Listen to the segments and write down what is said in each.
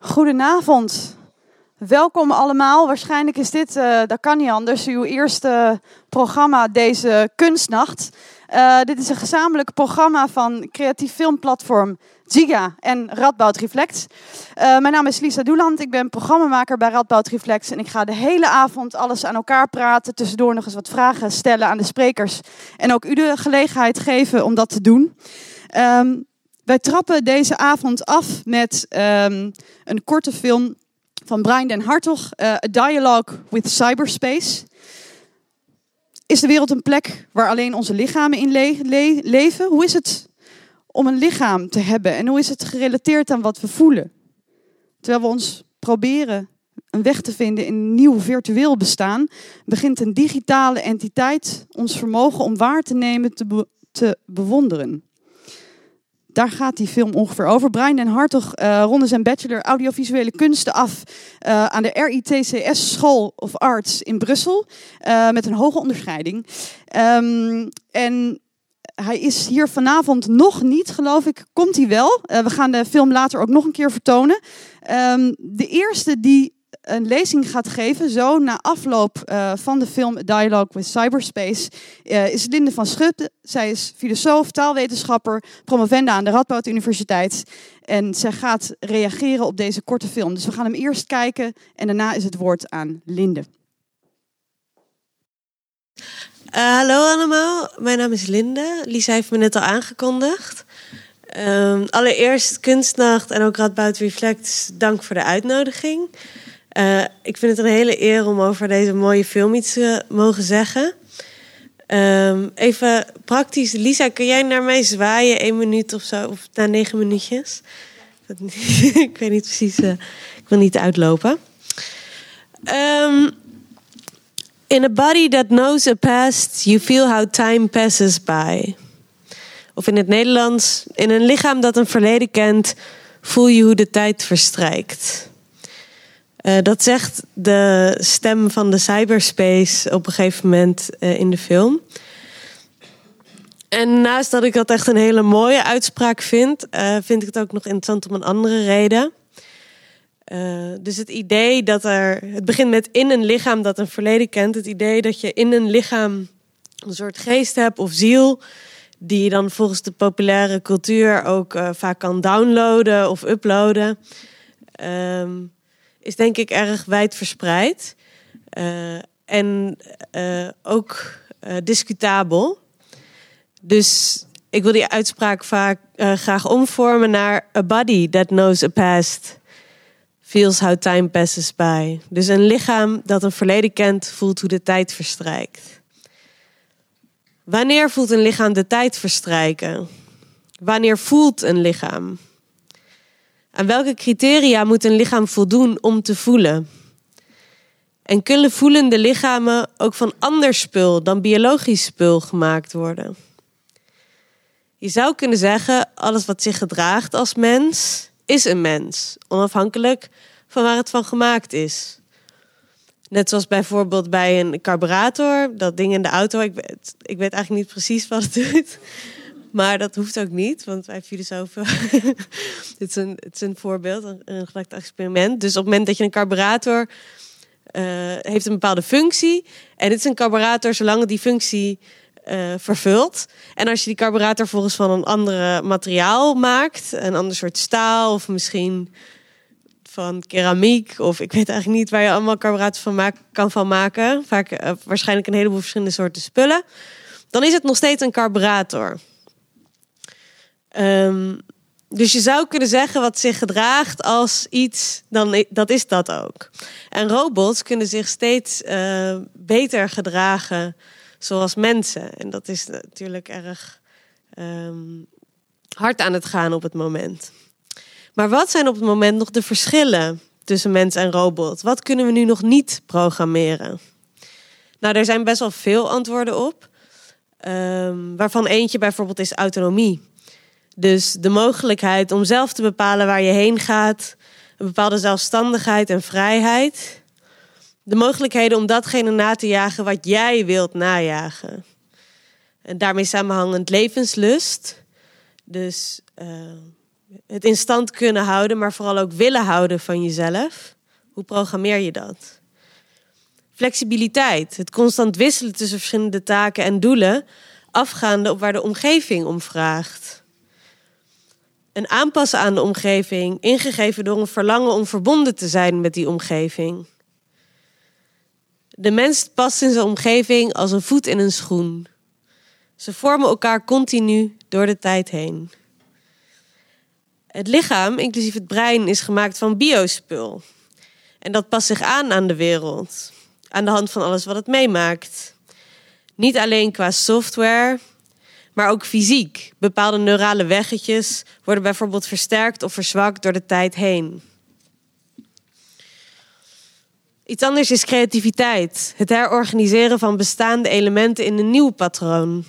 Goedenavond. Welkom allemaal. Waarschijnlijk is dit, uh, dat kan niet anders, uw eerste programma deze kunstnacht. Uh, dit is een gezamenlijk programma van creatief filmplatform Ziga en Radboud Reflex. Uh, mijn naam is Lisa Doeland, ik ben programmamaker bij Radboud Reflex en ik ga de hele avond alles aan elkaar praten, tussendoor nog eens wat vragen stellen aan de sprekers en ook u de gelegenheid geven om dat te doen. Um, wij trappen deze avond af met um, een korte film van Brian den Hartog, uh, A Dialogue with Cyberspace. Is de wereld een plek waar alleen onze lichamen in le le leven? Hoe is het om een lichaam te hebben en hoe is het gerelateerd aan wat we voelen? Terwijl we ons proberen een weg te vinden in een nieuw virtueel bestaan, begint een digitale entiteit ons vermogen om waar te nemen te, te bewonderen. Daar gaat die film ongeveer over. Brian den Hartog uh, ronde zijn bachelor audiovisuele kunsten af uh, aan de RITCS School of Arts in Brussel. Uh, met een hoge onderscheiding. Um, en hij is hier vanavond nog niet, geloof ik. Komt hij wel? we gaan de film later ook nog een keer vertonen. Um, de eerste die een lezing gaat geven, zo na afloop uh, van de film Dialogue with Cyberspace, uh, is Linde van Schutte. Zij is filosoof, taalwetenschapper, promovenda aan de Radboud Universiteit. En zij gaat reageren op deze korte film. Dus we gaan hem eerst kijken en daarna is het woord aan Linde. Uh, hallo allemaal, mijn naam is Linde. Lisa heeft me net al aangekondigd. Um, allereerst Kunstnacht en ook Radboud Reflect, dank voor de uitnodiging. Uh, ik vind het een hele eer om over deze mooie film iets te mogen zeggen. Um, even praktisch, Lisa, kun jij naar mij zwaaien, één minuut of zo, of na negen minuutjes? ik weet niet precies, uh, ik wil niet uitlopen. Um, in a body that knows a past, you feel how time passes by. Of in het Nederlands, in een lichaam dat een verleden kent, voel je hoe de tijd verstrijkt. Uh, dat zegt de stem van de cyberspace op een gegeven moment uh, in de film. En naast dat ik dat echt een hele mooie uitspraak vind, uh, vind ik het ook nog interessant om een andere reden. dus het idee dat er. Het begint met in een lichaam dat een verleden kent. Het idee dat je in een lichaam een soort geest hebt of ziel. Die je dan volgens de populaire cultuur ook vaak kan downloaden of uploaden. Um, is denk ik erg wijd verspreid. Uh, en uh, ook uh, discutabel. Dus ik wil die uitspraak vaak graag omvormen naar a body that knows a past feels how time passes by. Dus een lichaam dat een verleden kent, voelt hoe de tijd verstrijkt. Wanneer voelt een lichaam de tijd verstrijken? Wanneer voelt een lichaam? Aan welke criteria moet een lichaam voldoen om te voelen? En kunnen voelende lichamen ook van ander spul dan biologisch spul gemaakt worden? Je zou kunnen zeggen, alles wat zich gedraagt als mens, is een mens, onafhankelijk van waar het van gemaakt is. Net zoals bijvoorbeeld bij een carburator, dat ding in de auto. Ik ik weet eigenlijk niet precies wat het doet. Maar dat hoeft ook niet, want wij filosofen. dit is een, het is een voorbeeld, een, een experiment. Dus op het moment dat je een carburator. Uh, heeft een bepaalde functie. En dit is een carburator zolang het die functie uh, vervult. En als je die carburator volgens van een andere materiaal maakt, een ander soort staal of misschien van keramiek of ik weet eigenlijk niet waar je allemaal carburator van kan van maken. Vaak uh, waarschijnlijk een heleboel verschillende soorten spullen. Dan is het nog steeds een carburator. Um, dus je zou kunnen zeggen wat zich gedraagt als iets, dan dat is dat ook. En robots kunnen zich steeds uh, beter gedragen zoals mensen. En dat is natuurlijk erg um, hard aan het gaan op het moment. Maar wat zijn op het moment nog de verschillen tussen mens en robot? Wat kunnen we nu nog niet programmeren? Nou, er zijn best wel veel antwoorden op. Um, waarvan eentje bijvoorbeeld is autonomie. Dus de mogelijkheid om zelf te bepalen waar je heen gaat, een bepaalde zelfstandigheid en vrijheid. De mogelijkheden om datgene na te jagen wat jij wilt najagen. En daarmee samenhangend levenslust. Dus uh, Het in stand kunnen houden, maar vooral ook willen houden van jezelf. Hoe programmeer je dat? Flexibiliteit, het constant wisselen tussen verschillende taken en doelen, afgaande op waar de omgeving om vraagt. Een aanpassen aan de omgeving, ingegeven door een verlangen om verbonden te zijn met die omgeving. De mens past in zijn omgeving als een voet in een schoen. Ze vormen elkaar continu door de tijd heen. Het lichaam, inclusief het brein, is gemaakt van biospul. En dat past zich aan aan de wereld. Aan de hand van alles wat het meemaakt. Niet alleen qua software, maar ook fysiek. Bepaalde neurale weggetjes worden bijvoorbeeld versterkt of verzwakt door de tijd heen. Iets anders is creativiteit. Het herorganiseren van bestaande elementen in een nieuw patroon.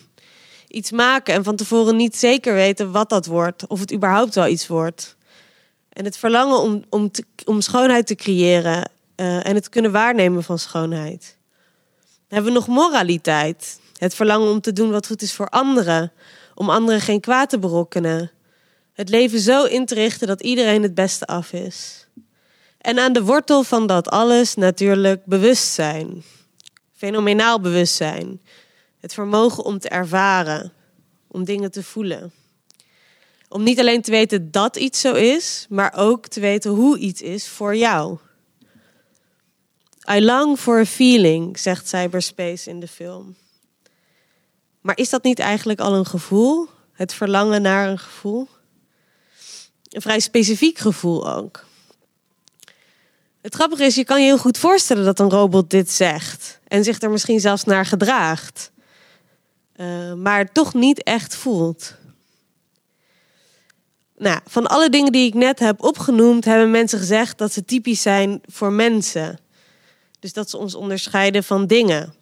Iets maken en van tevoren niet zeker weten wat dat wordt, of het überhaupt wel iets wordt. En het verlangen om, om, om schoonheid te creëren uh, en het kunnen waarnemen van schoonheid. Dan hebben we nog moraliteit. Het verlangen om te doen wat goed is voor anderen, om anderen geen kwaad te berokkenen. Het leven zo in te richten dat iedereen het beste af is. En aan de wortel van dat alles natuurlijk bewustzijn. Fenomenaal bewustzijn. Het vermogen om te ervaren, om dingen te voelen. Om niet alleen te weten dat iets zo is, maar ook te weten hoe iets is voor jou. I long for a feeling, zegt cyberspace in de film. Maar is dat niet eigenlijk al een gevoel? Het verlangen naar een gevoel? Een vrij specifiek gevoel ook. Het grappige is, je kan je heel goed voorstellen dat een robot dit zegt. En zich er misschien zelfs naar gedraagt. Uh, maar toch niet echt voelt. Nou, van alle dingen die ik net heb opgenoemd, hebben mensen gezegd dat ze typisch zijn voor mensen. Dus dat ze ons onderscheiden van dingen.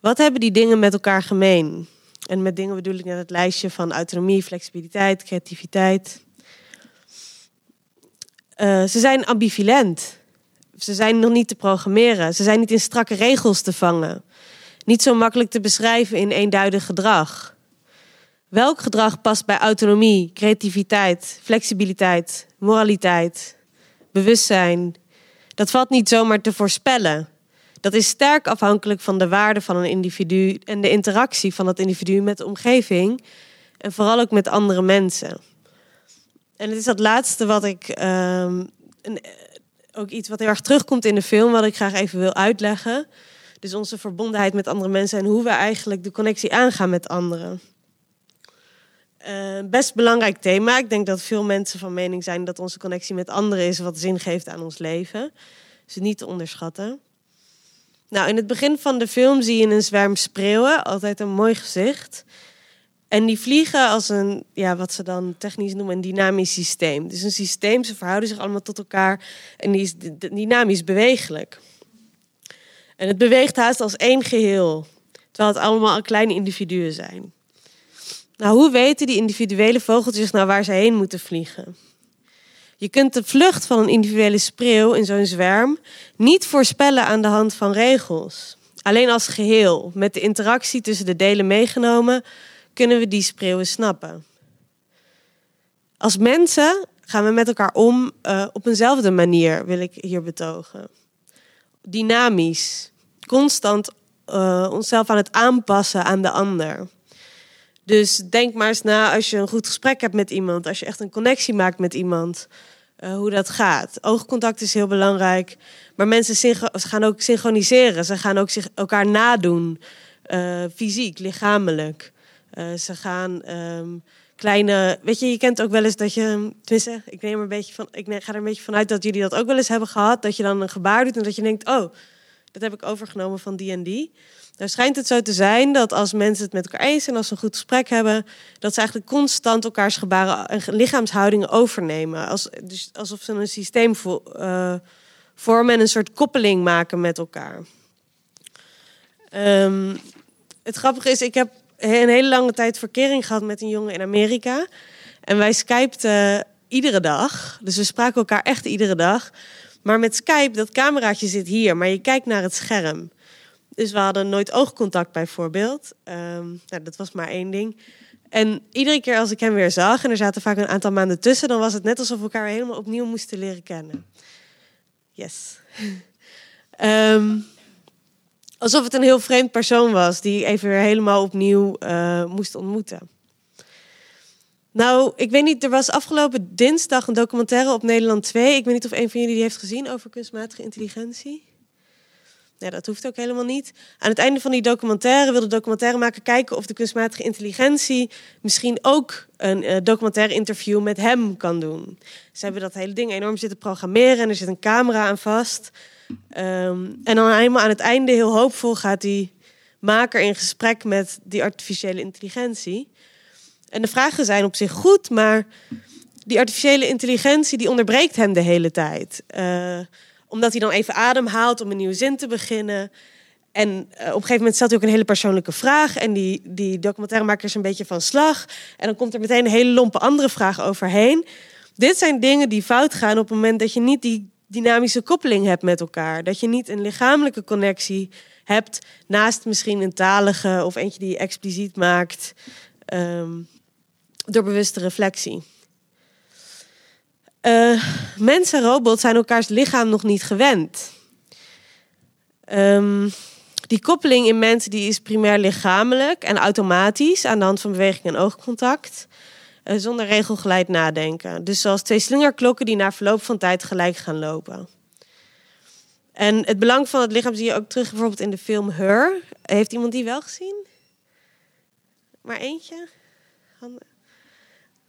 Wat hebben die dingen met elkaar gemeen? En met dingen bedoel ik net het lijstje van autonomie, flexibiliteit, creativiteit. Uh, ze zijn ambivalent. Ze zijn nog niet te programmeren. Ze zijn niet in strakke regels te vangen. Niet zo makkelijk te beschrijven in eenduidig gedrag. Welk gedrag past bij autonomie, creativiteit, flexibiliteit, moraliteit, bewustzijn? Dat valt niet zomaar te voorspellen. Dat is sterk afhankelijk van de waarde van een individu en de interactie van dat individu met de omgeving en vooral ook met andere mensen. En het is dat laatste wat ik, um, een, ook iets wat heel erg terugkomt in de film, wat ik graag even wil uitleggen. Dus onze verbondenheid met andere mensen en hoe we eigenlijk de connectie aangaan met anderen. Uh, best belangrijk thema. Ik denk dat veel mensen van mening zijn dat onze connectie met anderen is wat zin geeft aan ons leven. Dus niet te onderschatten. Nou, in het begin van de film zie je een zwerm spreeuwen, altijd een mooi gezicht. En die vliegen als een, ja, wat ze dan technisch noemen, een dynamisch systeem. Dus een systeem, ze verhouden zich allemaal tot elkaar en die is dynamisch bewegelijk. En het beweegt haast als één geheel, terwijl het allemaal kleine individuen zijn. Nou, hoe weten die individuele vogeltjes nou waar ze heen moeten vliegen? Je kunt de vlucht van een individuele spreeuw in zo'n zwerm niet voorspellen aan de hand van regels. Alleen als geheel, met de interactie tussen de delen meegenomen, kunnen we die spreeuwen snappen. Als mensen gaan we met elkaar om uh, op eenzelfde manier, wil ik hier betogen. Dynamisch, constant uh, onszelf aan het aanpassen aan de ander. Dus denk maar eens na als je een goed gesprek hebt met iemand, als je echt een connectie maakt met iemand, uh, hoe dat gaat. Oogcontact is heel belangrijk, maar mensen gaan ook synchroniseren. Ze gaan ook zich elkaar nadoen, uh, fysiek, lichamelijk. Uh, ze gaan um, kleine, weet je, je kent ook wel eens dat je, tenminste, ik neem er een beetje van, ik ga er een beetje vanuit dat jullie dat ook wel eens hebben gehad, dat je dan een gebaar doet en dat je denkt, oh, dat heb ik overgenomen van die en die. Nou schijnt het zo te zijn dat als mensen het met elkaar eens zijn, als ze een goed gesprek hebben, dat ze eigenlijk constant elkaars gebaren en lichaamshoudingen overnemen. Als, dus alsof ze een systeem uh, vormen en een soort koppeling maken met elkaar. Um, het grappige is, ik heb een hele lange tijd verkering gehad met een jongen in Amerika. En wij skypten iedere dag. Dus we spraken elkaar echt iedere dag. Maar met Skype, dat cameraatje zit hier, maar je kijkt naar het scherm. Dus we hadden nooit oogcontact bijvoorbeeld. Um, nou, dat was maar één ding. En iedere keer als ik hem weer zag, en er zaten vaak een aantal maanden tussen, dan was het net alsof we elkaar helemaal opnieuw moesten leren kennen. Yes. Ehm, alsof het een heel vreemd persoon was die even weer helemaal opnieuw uh, moest ontmoeten. Nou, ik weet niet, er was afgelopen dinsdag een documentaire op Nederland 2. Ik weet niet of een van jullie die heeft gezien over kunstmatige intelligentie. Nee, dat hoeft ook helemaal niet. Aan het einde van die documentaire wil de documentairemaker kijken of de kunstmatige intelligentie misschien ook een uh, documentaire interview met hem kan doen. Ze hebben dat hele ding enorm zitten programmeren en er zit een camera aan vast. Um, en dan helemaal aan het einde, heel hoopvol, gaat die maker in gesprek met die artificiële intelligentie. En de vragen zijn op zich goed, maar die artificiële intelligentie die onderbreekt hem de hele tijd. Uh, omdat hij dan even adem haalt om een nieuwe zin te beginnen. En uh, op een gegeven moment stelt hij ook een hele persoonlijke vraag. En die, die documentairemaker is een beetje van slag. En dan komt er meteen een hele lompe andere vraag overheen. Dit zijn dingen die fout gaan op het moment dat je niet die dynamische koppeling hebt met elkaar. Dat je niet een lichamelijke connectie hebt naast misschien een talige of eentje die je expliciet maakt um, door bewuste reflectie. Uh, mensen en robots zijn elkaars lichaam nog niet gewend. Um, die koppeling in mensen die is primair lichamelijk en automatisch aan de hand van beweging en oogcontact. Uh, zonder regelgeleid nadenken. Dus zoals twee slingerklokken die na verloop van tijd gelijk gaan lopen. En het belang van het lichaam zie je ook terug bijvoorbeeld in de film Her. Heeft iemand die wel gezien? Maar eentje? Handen.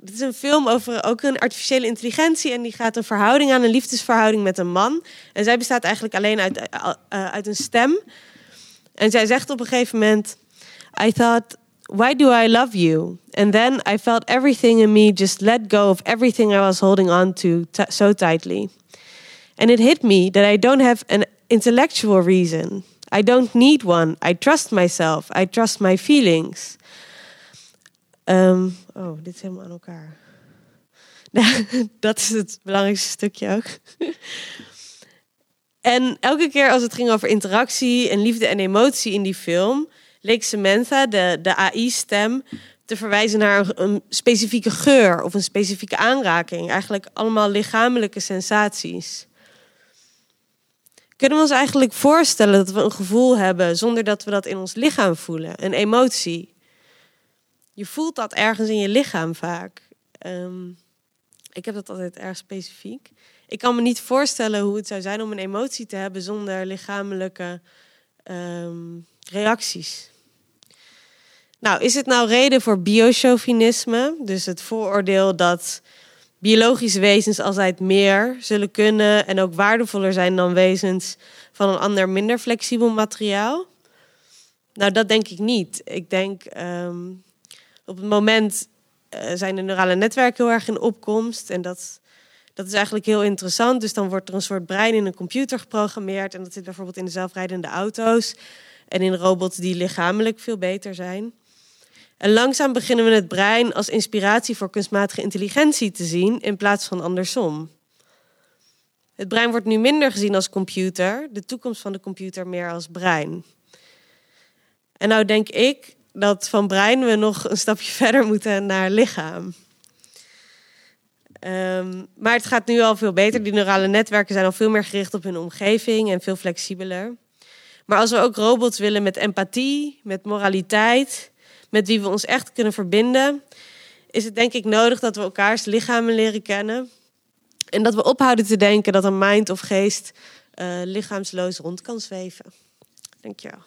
Dit is een film over ook een artificiële intelligentie. En die gaat een verhouding aan, een liefdesverhouding met een man. En zij bestaat eigenlijk alleen uit, uh, uit een stem. En zij zegt op een gegeven moment: I thought, why do I love you? And then I felt everything in me just let go of everything I was holding on to so tightly. And it hit me that I don't have an intellectual reason. I don't need one. I trust myself. I trust my feelings. Um, oh, dit is helemaal aan elkaar. dat is het belangrijkste stukje ook. en elke keer als het ging over interactie en liefde en emotie in die film, leek Samantha, de, de AI-stem, te verwijzen naar een, specifieke geur of een specifieke aanraking. Eigenlijk allemaal lichamelijke sensaties. Kunnen we ons eigenlijk voorstellen dat we een gevoel hebben zonder dat we dat in ons lichaam voelen? Een emotie. Je voelt dat ergens in je lichaam vaak. Um, ik heb dat altijd erg specifiek. Ik kan me niet voorstellen hoe het zou zijn om een emotie te hebben zonder lichamelijke um, reacties. Nou, is het nou reden voor biochauvinisme? Dus het vooroordeel dat biologische wezens altijd meer zullen kunnen en ook waardevoller zijn dan wezens van een ander minder flexibel materiaal? Nou, dat denk ik niet. Ik denk um, op het moment uh, zijn de neurale netwerken heel erg in opkomst. En dat, dat is eigenlijk heel interessant. Dus dan wordt er een soort brein in een computer geprogrammeerd. En dat zit bijvoorbeeld in de zelfrijdende auto's. En in robots die lichamelijk veel beter zijn. En langzaam beginnen we het brein als inspiratie voor kunstmatige intelligentie te zien in plaats van andersom. Het brein wordt nu minder gezien als computer, de toekomst van de computer meer als brein. En nou denk ik dat van brein we nog een stapje verder moeten naar lichaam. Um, maar het gaat nu al veel beter. Die neurale netwerken zijn al veel meer gericht op hun omgeving en veel flexibeler. Maar als we ook robots willen met empathie, met moraliteit, met wie we ons echt kunnen verbinden, is het denk ik nodig dat we elkaars lichamen leren kennen. En dat we ophouden te denken dat een mind of geest uh, lichaamsloos rond kan zweven. Dankjewel.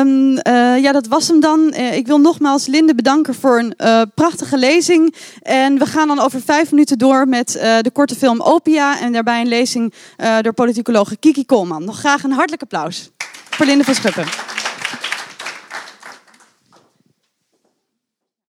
Um, uh, ja, dat was hem dan. Uh, ik wil nogmaals Linde bedanken voor een uh, prachtige lezing. En we gaan dan over vijf minuten door met de korte film Opia. En daarbij een lezing door politicologe Kiki Koolman. Nog graag een hartelijk applaus voor Linde van Schuppen.